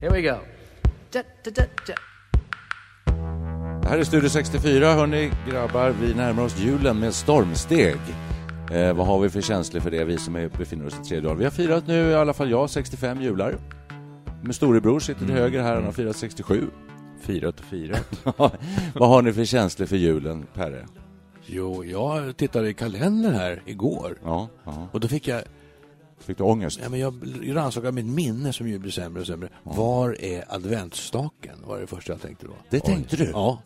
Here we go. Da, da, da, da. Det här är Studio 64, hörni grabbar. Vi närmar oss julen med stormsteg. Eh, vad har vi för känslor för det, vi som är, befinner oss i tredje dagen? Vi har firat nu, i alla fall jag, 65 jular. Min storebror sitter till höger här, han har firat 67. Firat och firat. vad har ni för känslor för julen, Perre? Jo, jag tittade i kalendern här igår Ja, ja. och då fick jag, Fick du ångest? ja, men jag rannsakade mitt minne som ju blir sämre och sämre. Var är adventsstaken? var det första jag tänkte då. Det tänkte du? Ja,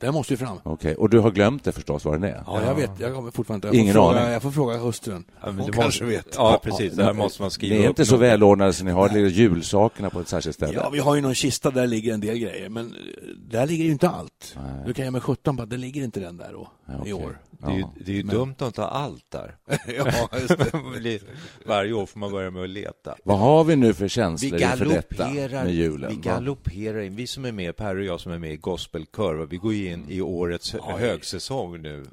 den måste ju fram. Okej, och du har glömt det förstås, vad den är? Ja, jag vet. Jag kommer fortfarande inte. Jag Ingen får fråga, aning. Jag får fråga hustrun. Ja, men Hon det kanske måste- vet. Ja, precis. Det här måste man skriva Ni är upp inte så noga. välordnade så ni har julsakerna på ett särskilt ställe? Ja, vi har ju någon kista där ligger en del grejer, men eh, där ligger ju inte allt. Nej. Du kan ge mig 17 på att det ligger inte den där då, Ja, i okej. år. Det är ju, Ja. det är ju dumt att inte ha allt där. ja, blir- Varje år får man börja med att leta. Vad har vi nu för Vi känslor inför detta med julen? vi galopperar in. Vi som är med, Per och jag som är med i gospelkör, vi går in i årets högsäsong nu.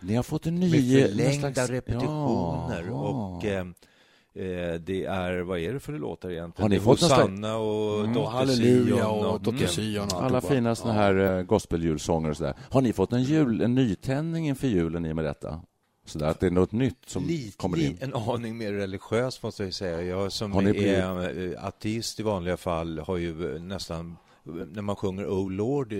Ni har fått en ny... Med förlängda slags- repetitioner. Ja. Och eh, det är, vad är det för låtar egentligen? Har ni fått Hosanna och Mm, Dotter halleluja Sion och Dotter mm. Sion och Alla alltihopa. fina såna här eh, gospelljulsånger och sådär. Har ni fått en, jul, en nytändning inför julen i och med detta? Sådär, att det är något nytt som Lite, kommer in? en aning mer religiös måste jag säga. Jag som blivit- är eh, ateist i vanliga fall har ju eh, nästan när man sjunger Oh Lord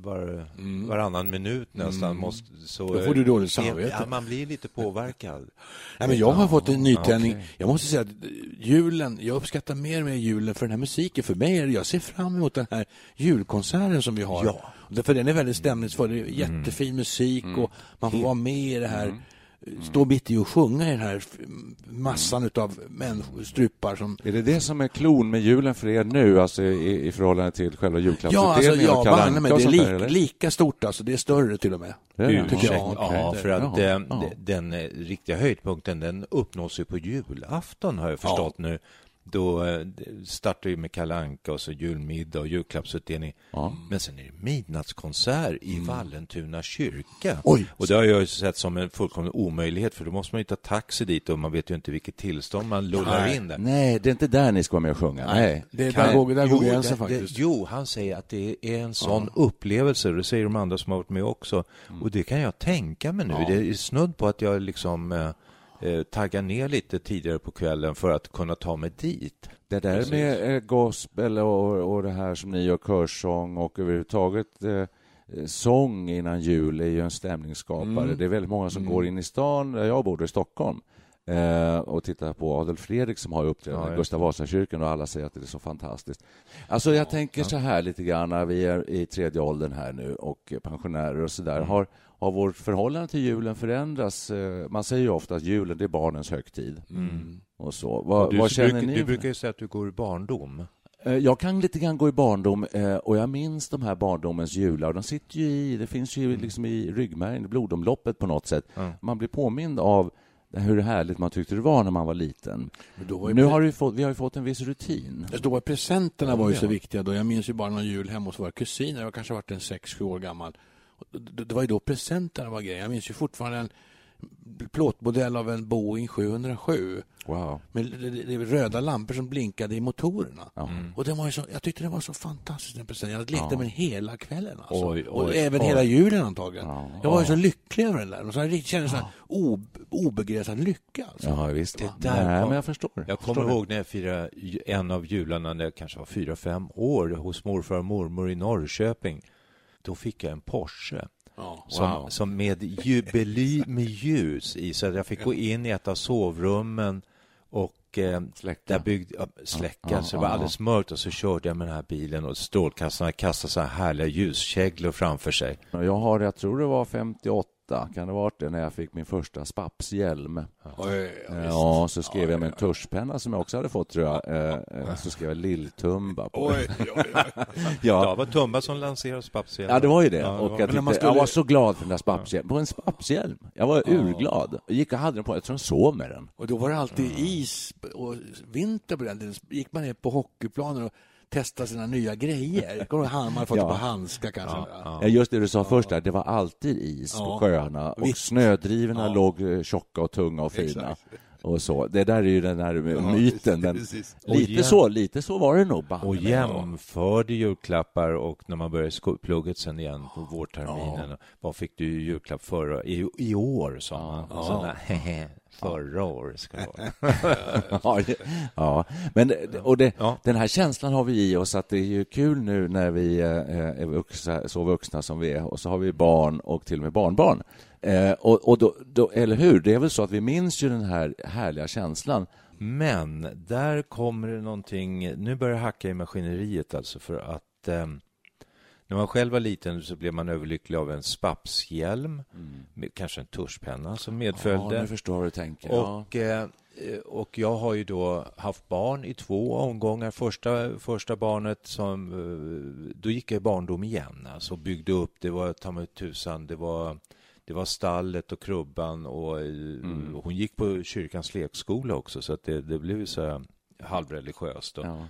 var, varannan minut nästan måste, så Mm. Då får du dåligt samvete. Ja, man blir lite påverkad. Nej, men jag har fått en nytändning. okej. Jag måste säga att eh, julen, jag uppskattar mer och mer julen för den här musiken. För mig är det, jag ser fram emot den här julkonserten som vi har. Ja. För den är väldigt stämningsfull. Det är jättefin musik och man får vara med i det här. Stå mitt i och sjunga i den här massan utav människor, strupar som Är det det som är klon med julen för er nu, alltså i, i förhållande till själva Ja, julklappsutdelningen alltså, ja, och Kalle banne mig, det är sånt där, lika stort alltså. Det är större till och med. Det jag. Ja, Ja, för att Jaha, eh, ja. de- den eh, riktiga höjdpunkten den uppnås ju på julafton har jag förstått nu. Då eh, startar ju med Kalle Anka och så julmiddag och julklappsutdelning. Ja. Men sen är det midnattskonsert i Vallentuna kyrka. Oj. Och det har jag ju sett som en fullkomlig omöjlighet för då måste man ju ta taxi dit och man vet ju inte vilket tillstånd man lullar Nej. in där. Nej, det är inte där ni ska vara med och sjunga. Nej. Det, Kan- där går, där går Jo, gränsen det- det- faktiskt. Jo, han säger att det är en sån upplevelse, och det säger de andra som har varit med också. Och det kan jag tänka mig nu. Det är snudd på att jag liksom eh, taggar ner lite tidigare på kvällen för att kunna ta mig dit. Det där Precis. med eh, gospel och, och det här som ni gör, körsång och överhuvudtaget eh, eh, sång innan jul är ju en stämningsskapare. Mm. Det är väldigt många som går in i stan, där jag bor i Stockholm, eh, och tittar på Adolf Fredrik som har uppträdande Ja, i Gustav Vasakyrkan och alla säger att det är så fantastiskt. Alltså jag tänker så här lite grann, när vi är i tredje åldern här nu och pensionärer och så där. Mm. Har, har vårt förhållande till julen förändrats? Eh, Man säger ju ofta att julen det är barnens högtid. Och så. Vad, Du, vad känner brukar, ni? du brukar ju säga att du går i barndom. Eh, Jag kan lite grann gå i barndom eh, och jag minns de här barndomens jular. Och de sitter ju i, det finns ju liksom i ryggmärgen, i blodomloppet på något sätt. Mm. Man blir påmind av hur härligt man tyckte det var när man var liten. Var Nu har vi, fått, vi har ju fått en viss rutin. Då var presenterna var ju Ja. så viktiga. Då. Jag minns ju bara någon jul hemma hos våra kusiner. Jag kanske varit en sex, sju år gammal. Och det- Det var ju då presenterna var grejen. Jag minns ju fortfarande en plåtmodell av en Boeing 707 Wow. med det- det- det röda lampor som blinkade i motorerna. Ja. Och den var ju så, jag tyckte det var så fantastiskt den presenten. Jag lekte Ja. med den hela kvällen. Alltså. Oj, och oj, även oj. hela julen antagligen. Ja. Jag var ju så lycklig över den där. Och så jag kände så ob, obegränsad lycka. Alltså. Ja, visst. Det där Nej, kom- men jag förstår. Jag förstår kommer det. ihåg när jag firade en av jularna när jag kanske var fyra, fem år hos morfar och mormor i Norrköping. Då fick jag en Porsche. Som, Wow. som med jubilee med ljus i, så jag fick gå in i ett av sovrummen och eh, Släcka. där byggde, ja, släcka, Ja, så det var alldeles mörkt och så körde jag med den här bilen och strålkastarna kastade så här härliga ljuskäglor framför sig. Jag har, jag tror det var 58, kan det ha varit det, när jag fick min första spapshjälm. Oj, ja, så skrev jag med en tuschpenna som jag också hade fått, tror jag. Eh, eh, Så skrev jag Lilltumba på. Oj, oj, oj. Ja, det var Tumba som lanserade spapshjälmen. Ja, det var ju det. Ja, det och jag, tyckte, jag skulle- var så glad för den där spapshjälmen. På en spapshjälm. Jag var urglad. Jag gick och hade den på. Jag tror jag sov med den. Och då var det alltid is och vinter på den gick man ner på hockeyplanen och testade sina nya grejer. Kommer han hade fått Ja. på handskar kanske? Ja, just det du sa först där. Det var alltid is på Ja. sjöarna och Visst. snödrivorna Ja. låg eh, tjocka och tunga och fina. Exakt. Och så. Det där är ju den här myten. Men lite, jäm- så, lite så var det nog. Och jämförde julklappar och när man började plugget sen igen på vårterminen. Vad fick du julklapp förra i, i år? sa man. Ja. Så, nej, förra år ska det vara. ja, ja, men och det, Ja. den här känslan har vi i oss att det är ju kul nu när vi eh, är vuxna, så vuxna som vi är och så har vi barn och till och med barnbarn. Eh, och, och då, då, eller hur? Det är väl så att vi minns ju den här härliga känslan. Men där kommer det någonting, nu börjar det hacka i maskineriet alltså för att eh, när man själv var liten så blev man överlycklig av en spapshjälm, med kanske en tuschpenna som medföljde. Mm. Ja, nu förstår jag hur du tänker. Ja. Och, eh, och jag har ju då haft barn i två omgångar. Första, första barnet som... eh, Då gick jag i barndom igen. Alltså byggde upp, det var ta mig tusan, det var, det var stallet och krubban och eh, Mm. hon gick på kyrkans lekskola också så att det, det blev så halvreligiöst. Och, Ja.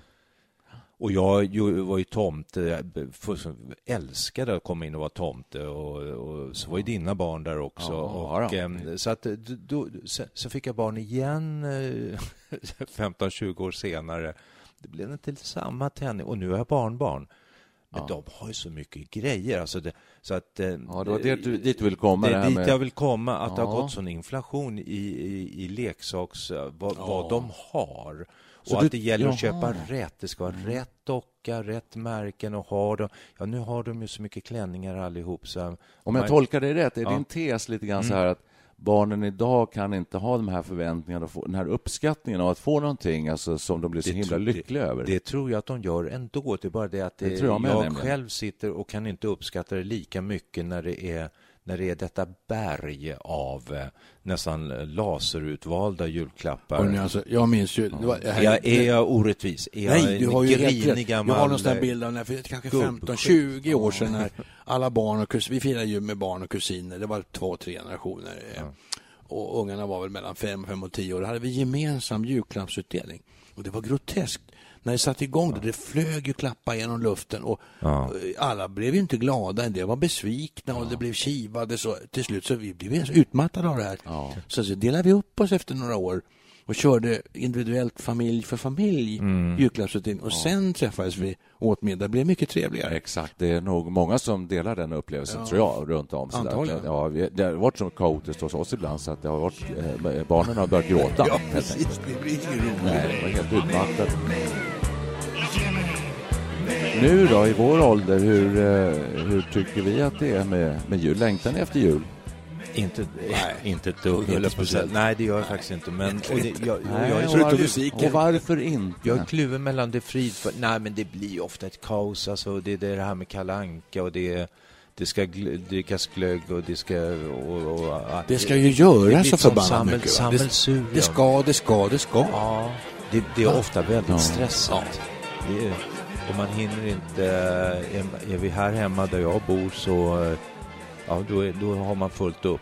Och jag var ju tomte, jag fullständigt älskade att komma in och vara tomte och, och så var ju dina barn där också. Ja, och, ja. ehm, så att, då, då, så fick jag barn igen eh, 15-20 år senare. Det blev inte samma tändning och nu har jag barnbarn. Men Ja. de har ju så mycket grejer. Alltså det, så att, eh, Ja, det var det du- dit du vill komma, Det är dit med- jag vill komma, att det har Ja. gått sån inflation i, i, i leksaks... Vad, Ja. vad de har. Så och du- att det gäller att Jaha. köpa rätt. Det ska vara rätt docka, rätt märken och ha dem. Ja, nu har de ju så mycket klänningar allihop. Så Om man- jag tolkar dig rätt, är Ja. Mm. din tes lite grann så här att barnen idag kan inte ha de här förväntningarna och få den här uppskattningen av att få någonting alltså, som de blir så Det himla lyckliga över? Det tror jag att de gör ändå. Det är bara det att Det det, tror jag jag själv sitter och kan inte uppskatta det lika mycket när det är när det är detta berg av eh, nästan laserutvalda julklappar. Hörrni, alltså, jag minns ju... Det var, är, jag, är jag orättvis? Är Nej, jag du har ju grinig rätt. Jag gammal... har någon sån här bild av när för kanske gubb- 15-20 år sedan när alla barn och kusiner, vi firade ju med barn och kusiner, det var två, tre generationer. eh, Och ungarna var väl mellan 5, 5 och 10 år. Då hade vi gemensam julklappsutdelning. Och det var groteskt. När det satte igång, då, det flög ju klappar genom luften och Ja. eh, alla blev ju inte glada, en del var besvikna och det blev kivade. Så till slut så vi blev utmattade av det här. Ja. Så, så delade vi upp oss efter några år och körde individuellt familj för familj Mm. julklappsutdelning och sen träffades vi åt middag. Det blev mycket trevligare. Exakt, det är nog många som delar den upplevelsen Ja. tror jag, runt om. Antagligen. Ja, det har varit så kaotiskt hos oss ibland så att det har varit, eh, barnen har börjat gråta. Ja, precis. Det blir ju roligt. Nej, det var helt utmattat. Nu då, i vår ålder, hur, eh, hur tycker vi att det är med, med jul? Längtar ni efter jul? Inte, inte ett dugg, säga. speciellt. Nej, det gör jag faktiskt inte. Men, och det, jag, och jag, är och, varför, och varför inte? Jag är kluven mellan det frid för... Nej, men det blir ofta ett kaos. Alltså, det, det är det här med Kalle Anka och det, det ska drickas glögg och det ska... Och, och, Det ska ju göras så förbannat mycket. va? Det, det ska, det ska, det ska. Ja, det, det är ofta väldigt Ja. stressat. Det är, och man hinner inte... Är, är vi här hemma där jag bor så... Ja, då, är, då har man fullt upp.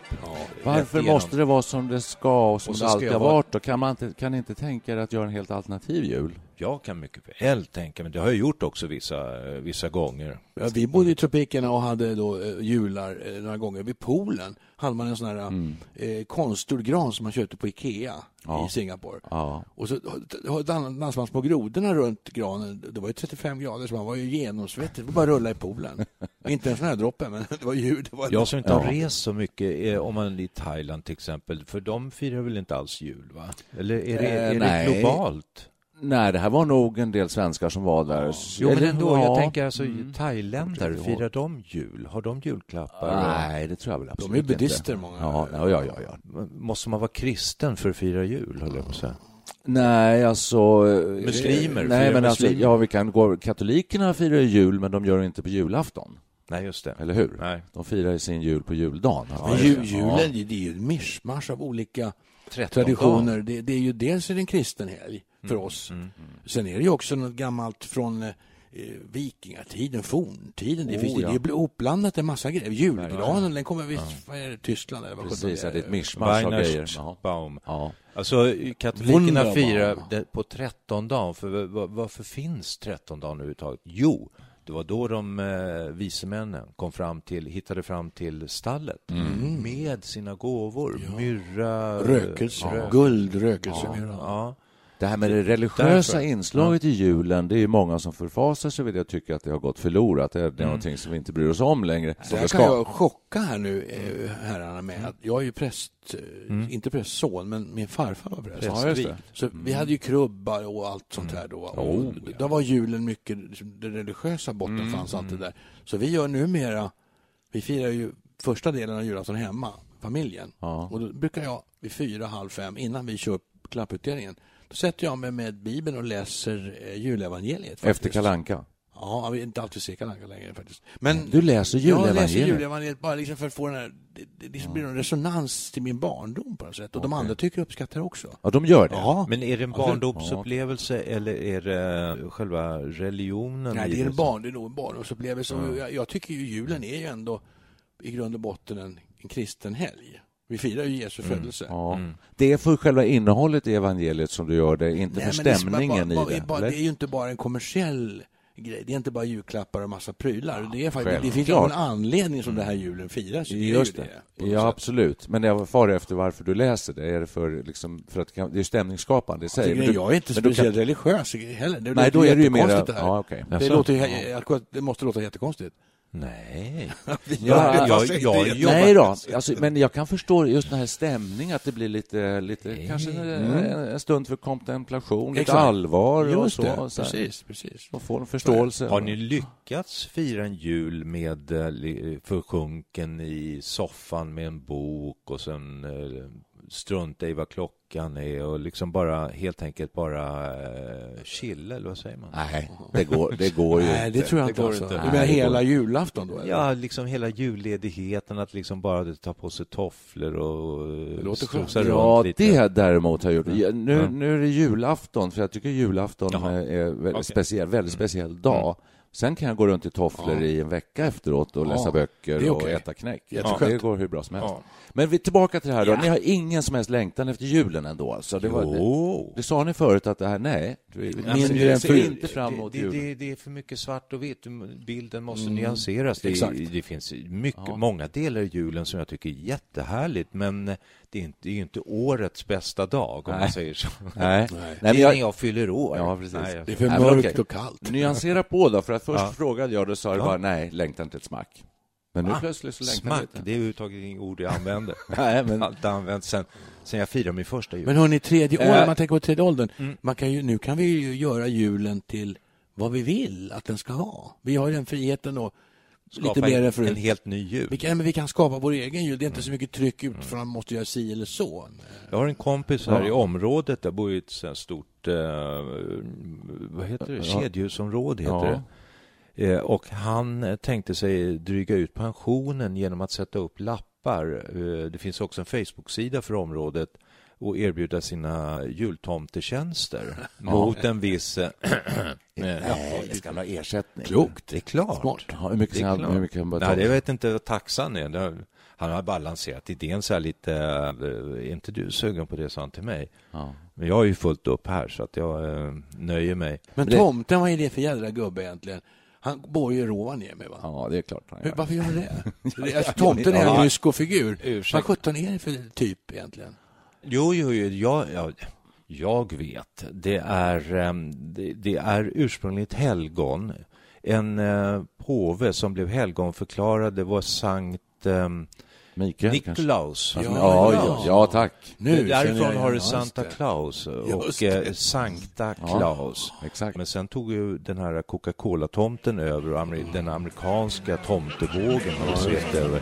Varför Rätt igenom. måste det vara som det ska och som Och det ska alltid har vara- varit? Då kan man inte, kan ni inte tänka er att göra en helt alternativ jul? Jag kan mycket väl tänka mig, det har jag gjort också vissa, vissa gånger. Ja, vi bodde i tropikerna och hade då eh, jular eh, några gånger. Vid poolen hade man en sån här Mm. eh, konstgjord gran som man köpte på Ikea Ja. i Singapore. Ja. Och så dansade man små grodorna runt granen. Det var ju 35 grader så man var ju genomsvettig. Det bara rulla i poolen. inte en sån här droppe, men det var ju... Det var Jag som inte har Ja. rest så mycket, eh, om man är i Thailand till exempel, för de firar väl inte alls jul? va? Eller är det, Eh, är det globalt? Nej, det här var nog en del svenskar som var där. Jo, men ändå, ja. jag tänker alltså Mm. thailändare, firar de jul? Har de julklappar? Nej, det tror jag väl absolut De är inte. buddister många. Ja, ja, ja, ja, ja. Måste man vara kristen för att fira jul, höll jag på att säga. Nej, alltså... eh, Muslimer, Nej, men alltså, muslimer. ja, vi kan gå... Katolikerna firar ju jul, men de gör det inte på julafton. Nej, just det. Eller hur? Nej. De firar sin jul på juldagen. Men ju, julen, det det är ju en mischmasch av olika 13 traditioner. Det, det är ju dels är det en kristen helg för Mm. oss. Sen är det ju också något gammalt från eh, vikingatiden, forntiden. Det, Oh, finns, det ja. är ju uppblandat en massa grejer. Julgranen, den kommer visst, vad är det, Tyskland eller vad Precis, ja, det är ett mischmasch av grejer. Ja. Weihnachtsbaum. Ja. Alltså, katolikerna firar det på trettondagen. För va- varför finns trettondagen överhuvudtaget? Jo, det var då de eh, vise männen kom fram till, hittade fram till stallet med sina gåvor. Myrra, Rökelse, rö- guld, rökelse. Ja. Det här med det religiösa Därför. inslaget i julen, det är ju många som förfasar sig vid det och tycker att det har gått förlorat. Det är, är någonting som vi inte bryr oss om längre. Så här det kan jag chocka här nu, eh, herrarna, med att jag är ju präst, eh, inte prästson, men min farfar var präst. Ja, just det. Så vi hade ju krubbar och allt sånt här då. Och Oh, ja. Då var julen mycket, liksom, den religiösa botten fanns alltid där. Så vi gör numera, vi firar ju första delen av julafton hemma, familjen. Ja. Och då brukar jag vid fyra, halv fem, innan vi kör klapputdelningen, då sätter jag mig med Bibeln och läser eh, julevangeliet. Efter faktiskt. kalanka. Ja, jag vill inte alltid se Kalle längre faktiskt. Men Du läser jag läser julevangeliet? julevangeliet bara liksom för att få den här, det, det liksom blir en resonans till min barndom på något sätt. Och de andra tycker jag uppskattar det också. Ja, de gör det. Ja, Men är det en Ja, barndomsupplevelse eller är det själva religionen? nej, det är en barn, det är nog en barndomsupplevelse. Och Jag, jag tycker ju julen är ju ändå i grund och botten en, en kristen helg. Vi firar ju Jesu födelse. Ja. Det är för själva innehållet i evangeliet som du gör det, inte Nej, för men det är stämningen bara, bara, i det. Bara, det är ju inte bara en kommersiell grej. Det är inte bara julklappar och massa prylar. Det, är faktiskt, det finns ju en anledning som den här julen firas. Det Just det. något Ja, sätt. absolut. Men jag far efter varför du läser det. Är det för, liksom, för att det det är stämningsskapande i sig? Jag, Men du- jag är inte du kan- speciellt religiös heller. Det Nej, då är det ju det här. Ja, okej. Det, låter, det måste låta jättekonstigt. Nej. Ja, jag- jag jobbar- Nej då, alltså, men jag kan förstå just den här stämningen, att det blir lite, lite kanske en, en stund för kontemplation, lite Exakt. allvar och Just så. det, så här. precis, precis. Och få en förståelse. Har ni lyckats fira en jul med eh, li- försjunken i soffan med en bok och sen eh, strunta i vad klockan är och liksom bara helt enkelt bara eh, chilla, eller vad säger man? Nej, det går, det går ju Nej, det inte. tror jag Det inte. går Alltså. inte. Du menar det hela julafton då? Eller? Ja, liksom hela julledigheten, att liksom bara ta på sig tofflor och Det strosa runt Ja, lite. det däremot har jag gjort. Ja, nu, Ja. nu är det julafton, för jag tycker julafton Jaha. är Okej. speciell, väldigt speciell dag. Sen kan jag gå runt i tofflor Ja. i en vecka efteråt och Ja, läsa böcker det är och äta knäck. Jätteskönt. Det går hur bra som helst. Ja. Men vi tillbaka till det här då. Ja. Ni har ingen som helst längtan efter julen ändå? Alltså. Det, var, det, det sa ni förut att det här, nej. Ja, mindre än inte fram emot julen. det, det är för mycket svart och vitt. Bilden måste nyanseras. Det, Exakt. det finns mycket, Ja. många delar i julen som jag tycker är jättehärligt, men det är inte, det är ju inte årets bästa dag, om Nej. man säger så. Nej. Nej. Det är jag, när jag fyller år. Ja, precis. Nej, jag- Det är för Nej, mörkt okej. och kallt. Nyansera på då, för att först Ja. frågade jag, då sa du Ja. bara nej, längtar inte ett smack. Men nu Va? plötsligt så längtar Smack, lite. det är överhuvudtaget inget ord jag använder. Nej, men- Allt har använts sen, sen jag firade min första jul. Men hörni, tredje Eh. åldern, man tänker på tredje åldern. Mm. Man kan ju, nu kan vi ju göra julen till vad vi vill att den ska ha. Vi har ju den friheten då. Skapa en, en helt ny jul. Vi kan, men vi kan skapa vår egen jul. Det är inte så mycket tryck utifrån att man måste göra si eller så. Jag har en kompis här Ja. i området, jag bor i ett sånt stort, eh, vad heter det, kedjehusområde heter Ja. det. Eh, och han eh, tänkte sig dryga ut pensionen genom att sätta upp lappar. Eh, det finns också en Facebook-sida för området och erbjuda sina jultomtetjänster mot en viss... eh, Nej, det ska ha ersättning. Klokt. Det är klart. Smart. Ja, hur mycket Det han, hur mycket han Nej, det vet inte vad taxan är. Han har bara lanserat idén så här lite, eh, är inte du sugen på det, sa han till mig. Ja. Men jag har ju fullt upp här så att jag eh, nöjer mig. Men tomten, vad är det för jädra gubbe egentligen? Han bor ju i Rovaniemi va? Ja, det är klart han gör. varför gör han det? Alltså, tomten är en myskofigur. Ursäkta. Vad sjutton är det för typ egentligen? Jo, jo, jo jag, jag, jag vet. Det är, ehm, det, det är ursprungligen helgon. En eh, påve som blev helgonförklarad, det var Sankt ehm, Mikael? Nikolaus. Ja, Ja, ja, ja. tack. Nu Därifrån har du Santa. Claus och eh, Sankta. Claus. Exakt. Men sen tog ju den här Coca-Cola-tomten över och den amerikanska tomtevågen har svept över.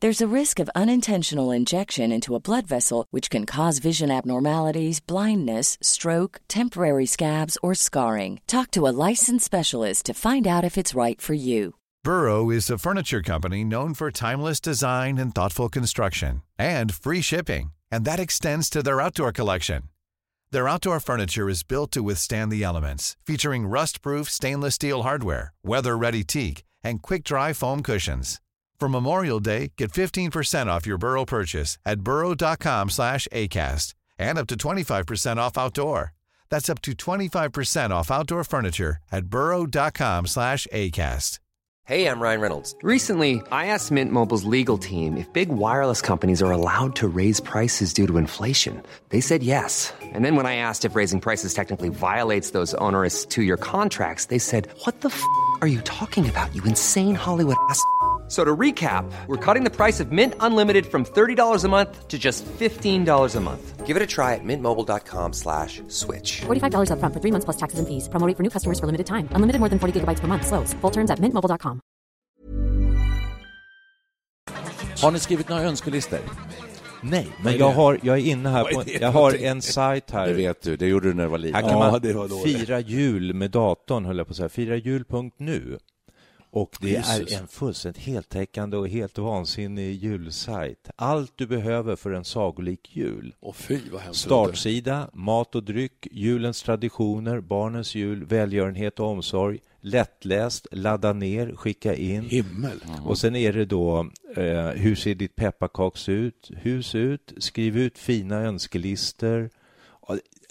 There's a risk of unintentional injection into a blood vessel, which can cause vision abnormalities, blindness, stroke, temporary scabs, or scarring. Talk to a licensed specialist to find out if it's right for you. Burrow is a furniture company known for timeless design and thoughtful construction and free shipping, and that extends to their outdoor collection. Their outdoor furniture is built to withstand the elements, featuring rust-proof stainless steel hardware, weather-ready teak, and quick-dry foam cushions. For Memorial Day, get 15% off your Burrow purchase at burrow.com slash ACAST and up to 25% off outdoor. That's up to 25% off outdoor furniture at burrow.com slash ACAST. Hey, I'm Ryan Reynolds. Recently, I asked Mint Mobile's legal team if big wireless companies are allowed to raise prices due to inflation. They said yes. And then when I asked if raising prices technically violates those onerous two year contracts, they said, What the f are you talking about, you insane Hollywood ass? So to recap, we're cutting the price of Mint Unlimited from $30 a month to just $15 a month. Give it a try at mintmobile.com slash switch. $45 upfront for three months plus taxes and fees. Promo rate for new customers for limited time. Unlimited more than 40 gigabytes per month. Slows. Full terms at mintmobile.com. Har ni skrivit några önskelistor? Nej, men jag, har, jag är inne här på, jag har en sajt här. Det vet du, det gjorde du när du var Här liten. kan Ja, man fira jul med datorn, höll jag på att säga. Fira jul.nu. Och det Jesus. är en fullständigt heltäckande och helt vansinnig julsajt. Allt du behöver för en sagolik jul. Och fy. Startsida, mat och dryck, julens traditioner, barnens jul, välgörenhet och omsorg. Lättläst, ladda ner, skicka in. Himmel. Och sen är det då, eh, hur ser ditt pepparkaks ut? Hus ut, skriv ut fina önskelistor.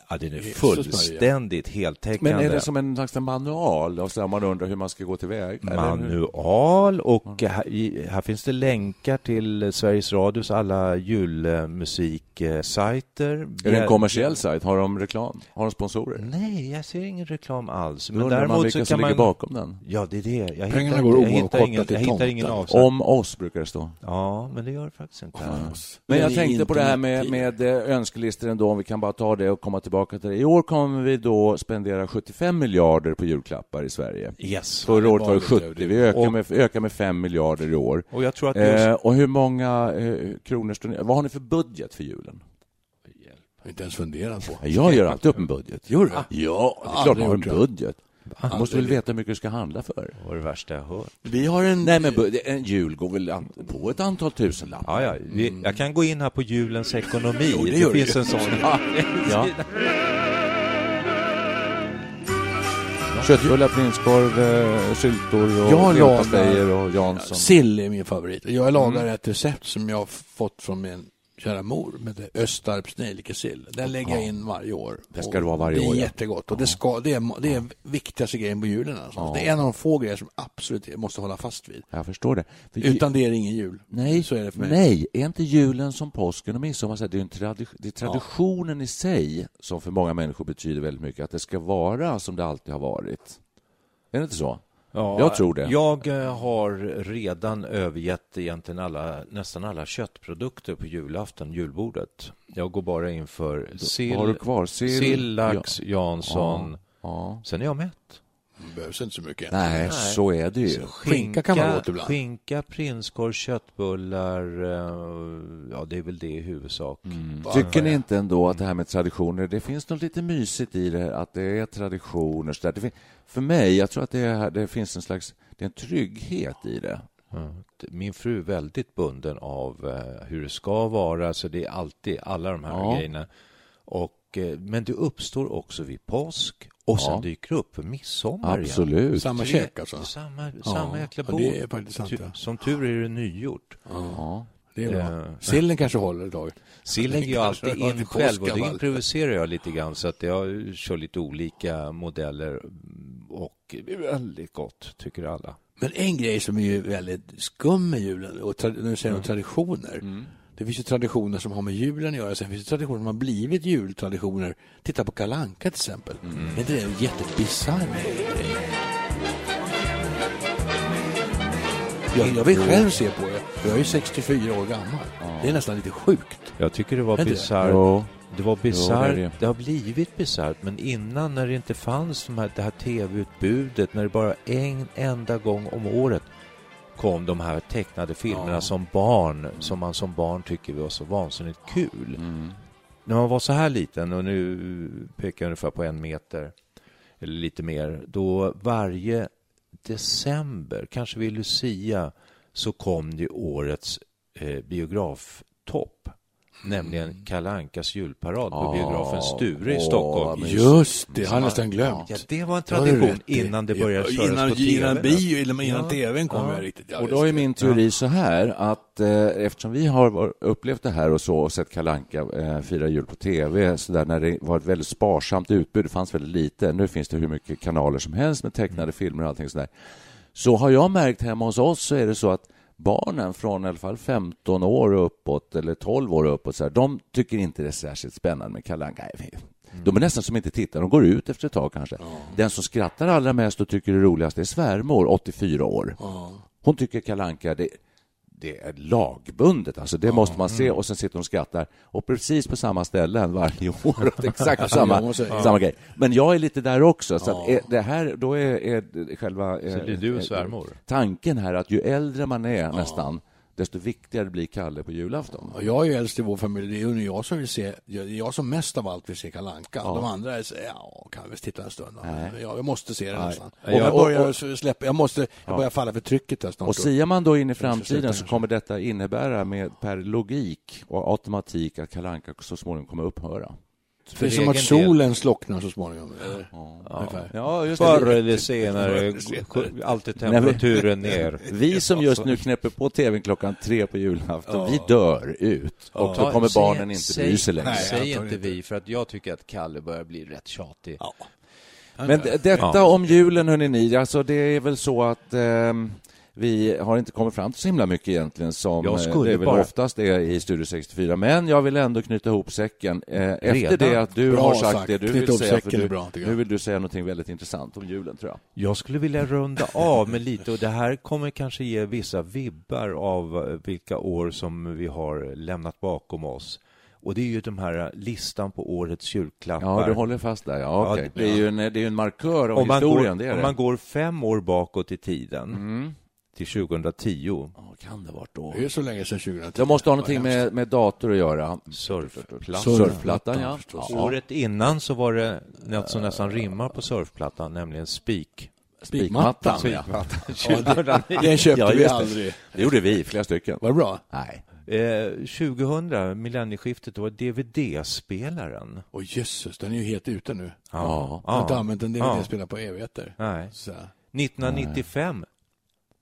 Ja, den är fullständigt heltäckande. Men är det som en slags manual? Och så där man undrar hur man ska gå hur? Manual och här, i- här finns det länkar till Sveriges Radios alla julmusiksajter. Är det en kommersiell sajt? Har de reklam? Har de sponsorer? Nej, jag ser ingen reklam alls. Då undrar man vilka som ligger bakom den. Ja, det är det. Jag Pengarna hittar, går jag hittar ingen, jag hittar ingen avsatt. Om oss brukar det stå. Ja, men det gör det faktiskt inte. Men jag tänkte på det här med, med önskelistor ändå, om vi kan bara ta det och komma tillbaka till det. I år kommer vi då spendera 75 miljarder på julklappar i Sverige. Yes. Förra året var det lite 70, vi ökar Och- med, ökar med 5 miljarder i år. Och jag tror att just Eh, och hur många eh, kronor står ni, vad har ni för budget för julen? Jag har inte ens funderat på. Jag gör alltid upp en budget. Gör du? Ja, det är klart man har en budget. Du måste väl veta hur mycket du ska handla för? det var det värsta jag hört. Vi har en... Nej, men en jul går väl på ett antal tusenlappar? Ja, ja. Vi, jag kan gå in här på julens ekonomi. Jo, det det finns ju. en sån. Ja. Köttbullar, prinskorv, eh, syltor och Jag leverpastejer och Jansson. Sill är min favorit. Jag lagar ett recept som jag har fått från min kära mor med det Östarps nejlikesill. Den lägger jag in varje år. Det ska det vara varje det år, är ja. jättegott. Och det, ska, det, är, det är viktigaste grejen på julen. Alltså. Det är en av de få grejer som absolut måste hålla fast vid. Jag förstår det. För Utan det är det ingen jul. Nej, Så är det för mig. nej, är inte julen som påsken och midsommar? Det är, en tradi- det är traditionen i sig som för många människor betyder väldigt mycket. Att det ska vara som det alltid har varit. Är det inte så? Ja, Jag tror det. Jag eh, har redan övergett egentligen alla, nästan alla köttprodukter på julafton, julbordet. Jag går bara in för sill, Vad har du kvar? Sill, sill lax, ja. Jansson. Ja. Sen är jag mätt. Det behövs inte så mycket. Nej, så är det ju. Skinka kan man åt ibland. Skinka, prinskorv, köttbullar. eh, Ja, det är väl det i huvudsak. Tycker ni inte ändå att det här med traditioner, det finns något lite mysigt i det, att det är traditioner. Så där. För mig, jag tror att det, är, det finns en slags det är en trygghet i det. Min fru är väldigt bunden av eh, hur det ska vara, så det är alltid alla de här Ja. grejerna. Och, eh, men det uppstår också vid påsk och sen Ja. dyker det upp midsommar igen. Absolut. Samma Tre- käk alltså. Samma, Ja, samma jäkla ja, bord. det är faktiskt sant, ja. Som tur är det nygjort. Ja. Det är bra. Eh, Sillen kanske håller ett tag. Sill lägger jag alltid in själv och påskavall. improviserar jag lite grann så att jag kör lite olika modeller och det är väldigt gott, tycker alla. Men en grej som är ju väldigt skum med julen, och du säger om traditioner. Det finns ju traditioner som har med julen att göra, sen finns det traditioner som har blivit jultraditioner. Titta på Kalanka till exempel. Är inte det en jättebisarr grej? Jag, jag vill själv se på det, jag är ju 64 år gammal. Det är nästan lite sjukt. Jag tycker det var bisarrt. Det var bisarrt. det, det. har blivit bisarrt, men innan när det inte fanns de här, det här tv-utbudet, när det bara en enda gång om året kom de här tecknade filmerna Ja. som barn, som man som barn tycker var så vansinnigt kul. Mm. När man var så här liten, och nu pekar jag ungefär på en meter, eller lite mer, då varje december, kanske vid Lucia, så kom det årets eh, biograftopp. Nämligen Kalle Ankas julparad på biografen Sture i Stockholm. Just det, har jag nästan glömt. Ja, det var en tradition innan det började Ja, köras innan, på TV. Innan bio, innan, innan Ja. tvn kom Ja. jag riktigt. Ja, Och då är min teori så här att eh, eftersom vi har upplevt det här och så och sett Kalanka eh, fira jul på tv så där när det var ett väldigt sparsamt utbud, det fanns väldigt lite. Nu finns det hur mycket kanaler som helst med tecknade filmer och allting sådär. Så har jag märkt hemma hos oss så är det så att barnen från i alla fall 15 år uppåt eller 12 år uppåt så här, de tycker inte det är särskilt spännande med Kalle Anka. De är nästan som inte tittar, de går ut efter ett tag kanske. Den som skrattar allra mest och tycker det är roligast är svärmor, 84 år. Hon tycker Kalanka det, det är lagbundet, alltså det måste man se och sen sitter hon och skrattar. Och precis på samma ställen varje år, exakt samma, samma grej. Men jag är lite där också, så är det här, då är, är själva... Så blir du en svärmor? Tanken här att ju äldre man är nästan, desto viktigare blir Kalle på julafton. Och jag är ju äldst i vår familj. Det är ju jag som vill se, jag som mest av allt vill se Kalle Anka. De andra är så, ja, kan väl titta en stund. Nej. Men Jag, måste se det Nej. nästan. Och- jag och- börjar släppa, jag måste, jag börjar falla för trycket där snart. Och siar man då in i framtiden så kommer detta innebära med per logik och automatik att Kalle Anka så småningom kommer upphöra. Det är för som att egen del. solen slocknar så småningom. eller? Ungefär. Ja, just Förr eller senare, alltid temperaturen ner. Vi som just nu knäpper på tvn klockan tre på julafton, vi dör ut. Och då kommer säg- barnen inte säg- bry sig längre. Nej, Säg inte vi, för att jag tycker att Kalle börjar bli rätt tjatig. Ja. Men detta Ja. om julen, hörni ni, alltså det är väl så att ehm, vi har inte kommit fram till så himla mycket egentligen som Jag eh, skulle det väl bara- oftast är i Studio 64. Men jag vill ändå knyta ihop säcken. Eh, efter Redan? det att du Bra har sagt, sagt. det du Knyta vill säga, för är du, bra, nu vill du säga någonting väldigt intressant om julen, tror jag. Jag skulle vilja runda av med lite, och det här kommer kanske ge vissa vibbar av eh, vilka år som vi har lämnat bakom oss. Och det är ju de här listan på årets julklappar. Ja, du håller fast där. Ja, Ja, okej. det, är ju en, det är en markör av om historien, går, det är om det. man går fem år bakåt i tiden, Mm. Till 2010, Ja, kan det varit då? Det är så länge sedan 2010. Det måste ha någonting med, med dator att göra. surfplatta. Surfplattan, ja. ja. Året innan så var det något som nästan rimmar på surfplattan, nämligen spik. Spikmattan. Spikmattan, ja. Ja, den, den köpte Ja, vi aldrig. Det gjorde vi, flera stycken. Var det bra? Nej. Eh, 2000, millennieskiftet, då var DVD-spelaren. Åh jösses, den är ju helt ute nu. Ja. Jag har inte använt en DVD-spelare på evigheter. Nej. Så. 1995,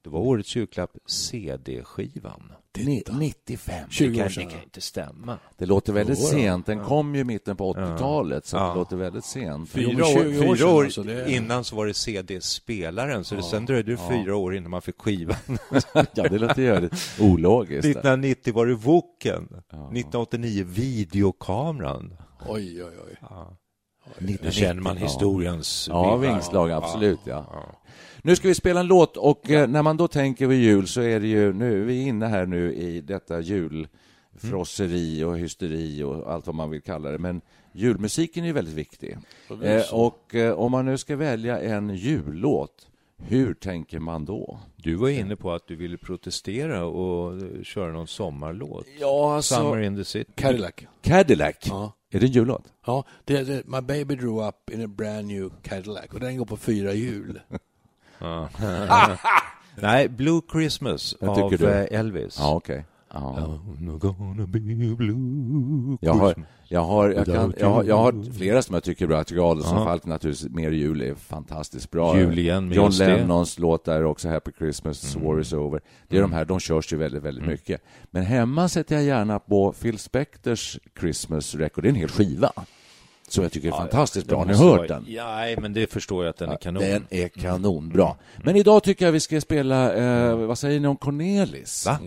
det var årets julklapp, CD-skivan. Titta. 95. 20 Det år kan, sedan. det kan inte stämma. Det låter väldigt då. sent. Den kom ju i mitten på 80-talet, så Ja. det låter väldigt sent. Fyra år, 20 år fyra sedan, år alltså, det innan så var det CD-spelaren, så det, sen dröjde det fyra år innan man fick skivan. ja, det låter ju ologiskt. 1990 var det Woken, 1989 videokameran. Oj, oj, oj. Nu känner man historiens Ja, vingslag, absolut. Ja. Nu ska vi spela en låt och eh, när man då tänker på jul så är det ju nu, vi är inne här nu i detta julfrosseri och hysteri och allt vad man vill kalla det. Men julmusiken är ju väldigt viktig. Eh, och eh, om man nu ska välja en jullåt, hur tänker man då? Du var inne på att du ville protestera och köra någon sommarlåt. Ja, Summer in the city. Cadillac. Cadillac. Ja. Är det en jullåt? Ja, det är My baby drew up in a brand new Cadillac och den går på fyra hjul. Nej, Blue Christmas Vad av tycker du? eh, Elvis. Ja, okej. Ja. Jag har, jag, har, jag, kan, jag, har, jag har flera som jag tycker är bra. Jag tycker Adolfsson Ja. Falk naturligtvis, Mer jul är fantastiskt bra. Jul igen John just det. Lennons låt där också, Happy Christmas, War is over. Det är de här, de körs ju väldigt, väldigt mycket. Men hemma sätter jag gärna på Phil Spectors Christmas record. Det är en hel skiva. Som jag tycker är fantastiskt bra. Har ni hört den? Ja, men det förstår jag att den är kanon. Den är kanonbra. Men idag tycker jag vi ska spela, eh, vad säger ni om Cornelis? Va?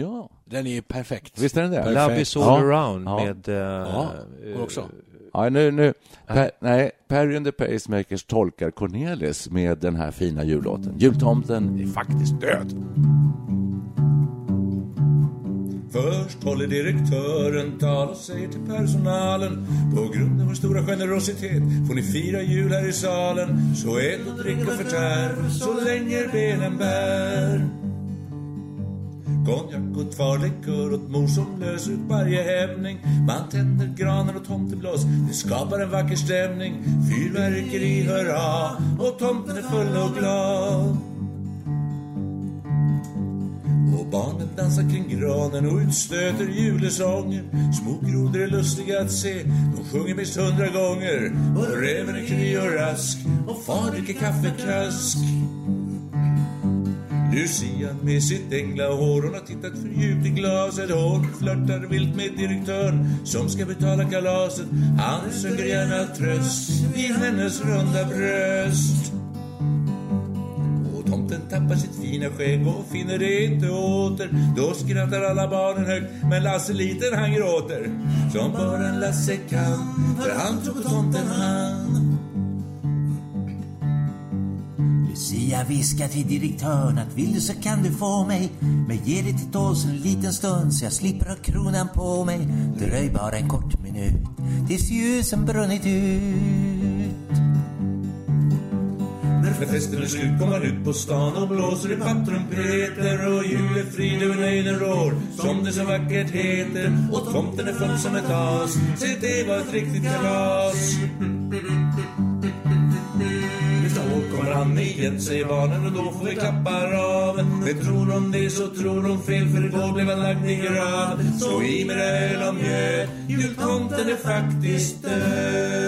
Ja, Den är perfekt. visst är den det? Perfekt. Love is all Ja. around Ja. med... eh, Ja, eh, går också. Ja, nu, nu. Per, nej, Perry and the Pacemakers tolkar Cornelis med den här fina jullåten. Jultomten är faktiskt död. Först håller direktören tal och säger till personalen På grund av vår stora generositet får ni fira jul här i salen Så ät och drick och förtär så länge benen bär Konjak och tvärlikör åt mor som löser ut varje hämning. Man tänder granen och tomteblås, det skapar en vacker stämning. Fyrverkeri hurra och tomten är full och glad. Och barnen dansar kring granen och utstöter julesånger. Små grodor är lustiga att se, de sjunger minst hundra gånger Och räven är kry och rask. Och far dricker kaffekask. Lucia med sitt änglahår, hon har tittat för djupt i glaset. Hon flörtar vilt med direktören som ska betala kalaset. Han söker gärna tröst vid hennes runda bröst. Och tomten tappar sitt fina skägg och finner det inte åter. Då skrattar alla barnen högt men Lasse liten han gråter. Som bara en Lasse kan för han tror på tomten han. Sia viskar till direktören att vill du så kan du få mig. Men ge det till tåls en liten stund så jag slipper ha kronan på mig. Dröj bara en kort minut tills ljusen brunnit ut. När festen är slut kommer man ut på stan och blåser i pattrumpeter Och julefrid över nöjden rår. Som det så vackert heter Och tomten är full som ett as, se det var ett riktigt kalas. Han igen säger barnen och då får vi klappa raven Men tror de det så tror de fel för igår blev han lagd i grav. Så i med öl och mjöl, jultomten är faktiskt död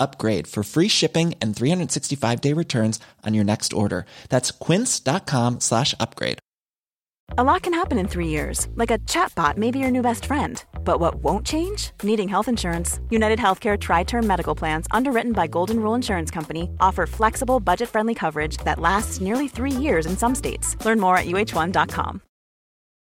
upgrade for free shipping and 365 day returns on your next order. That's quince.com slash upgrade. A lot can happen in three years, like a chatbot may be your new best friend. But what won't change? Needing health insurance. United Healthcare Tri Term Medical Plans, underwritten by Golden Rule Insurance Company, offer flexible, budget friendly coverage that lasts nearly three years in some states. Learn more at uh1.com.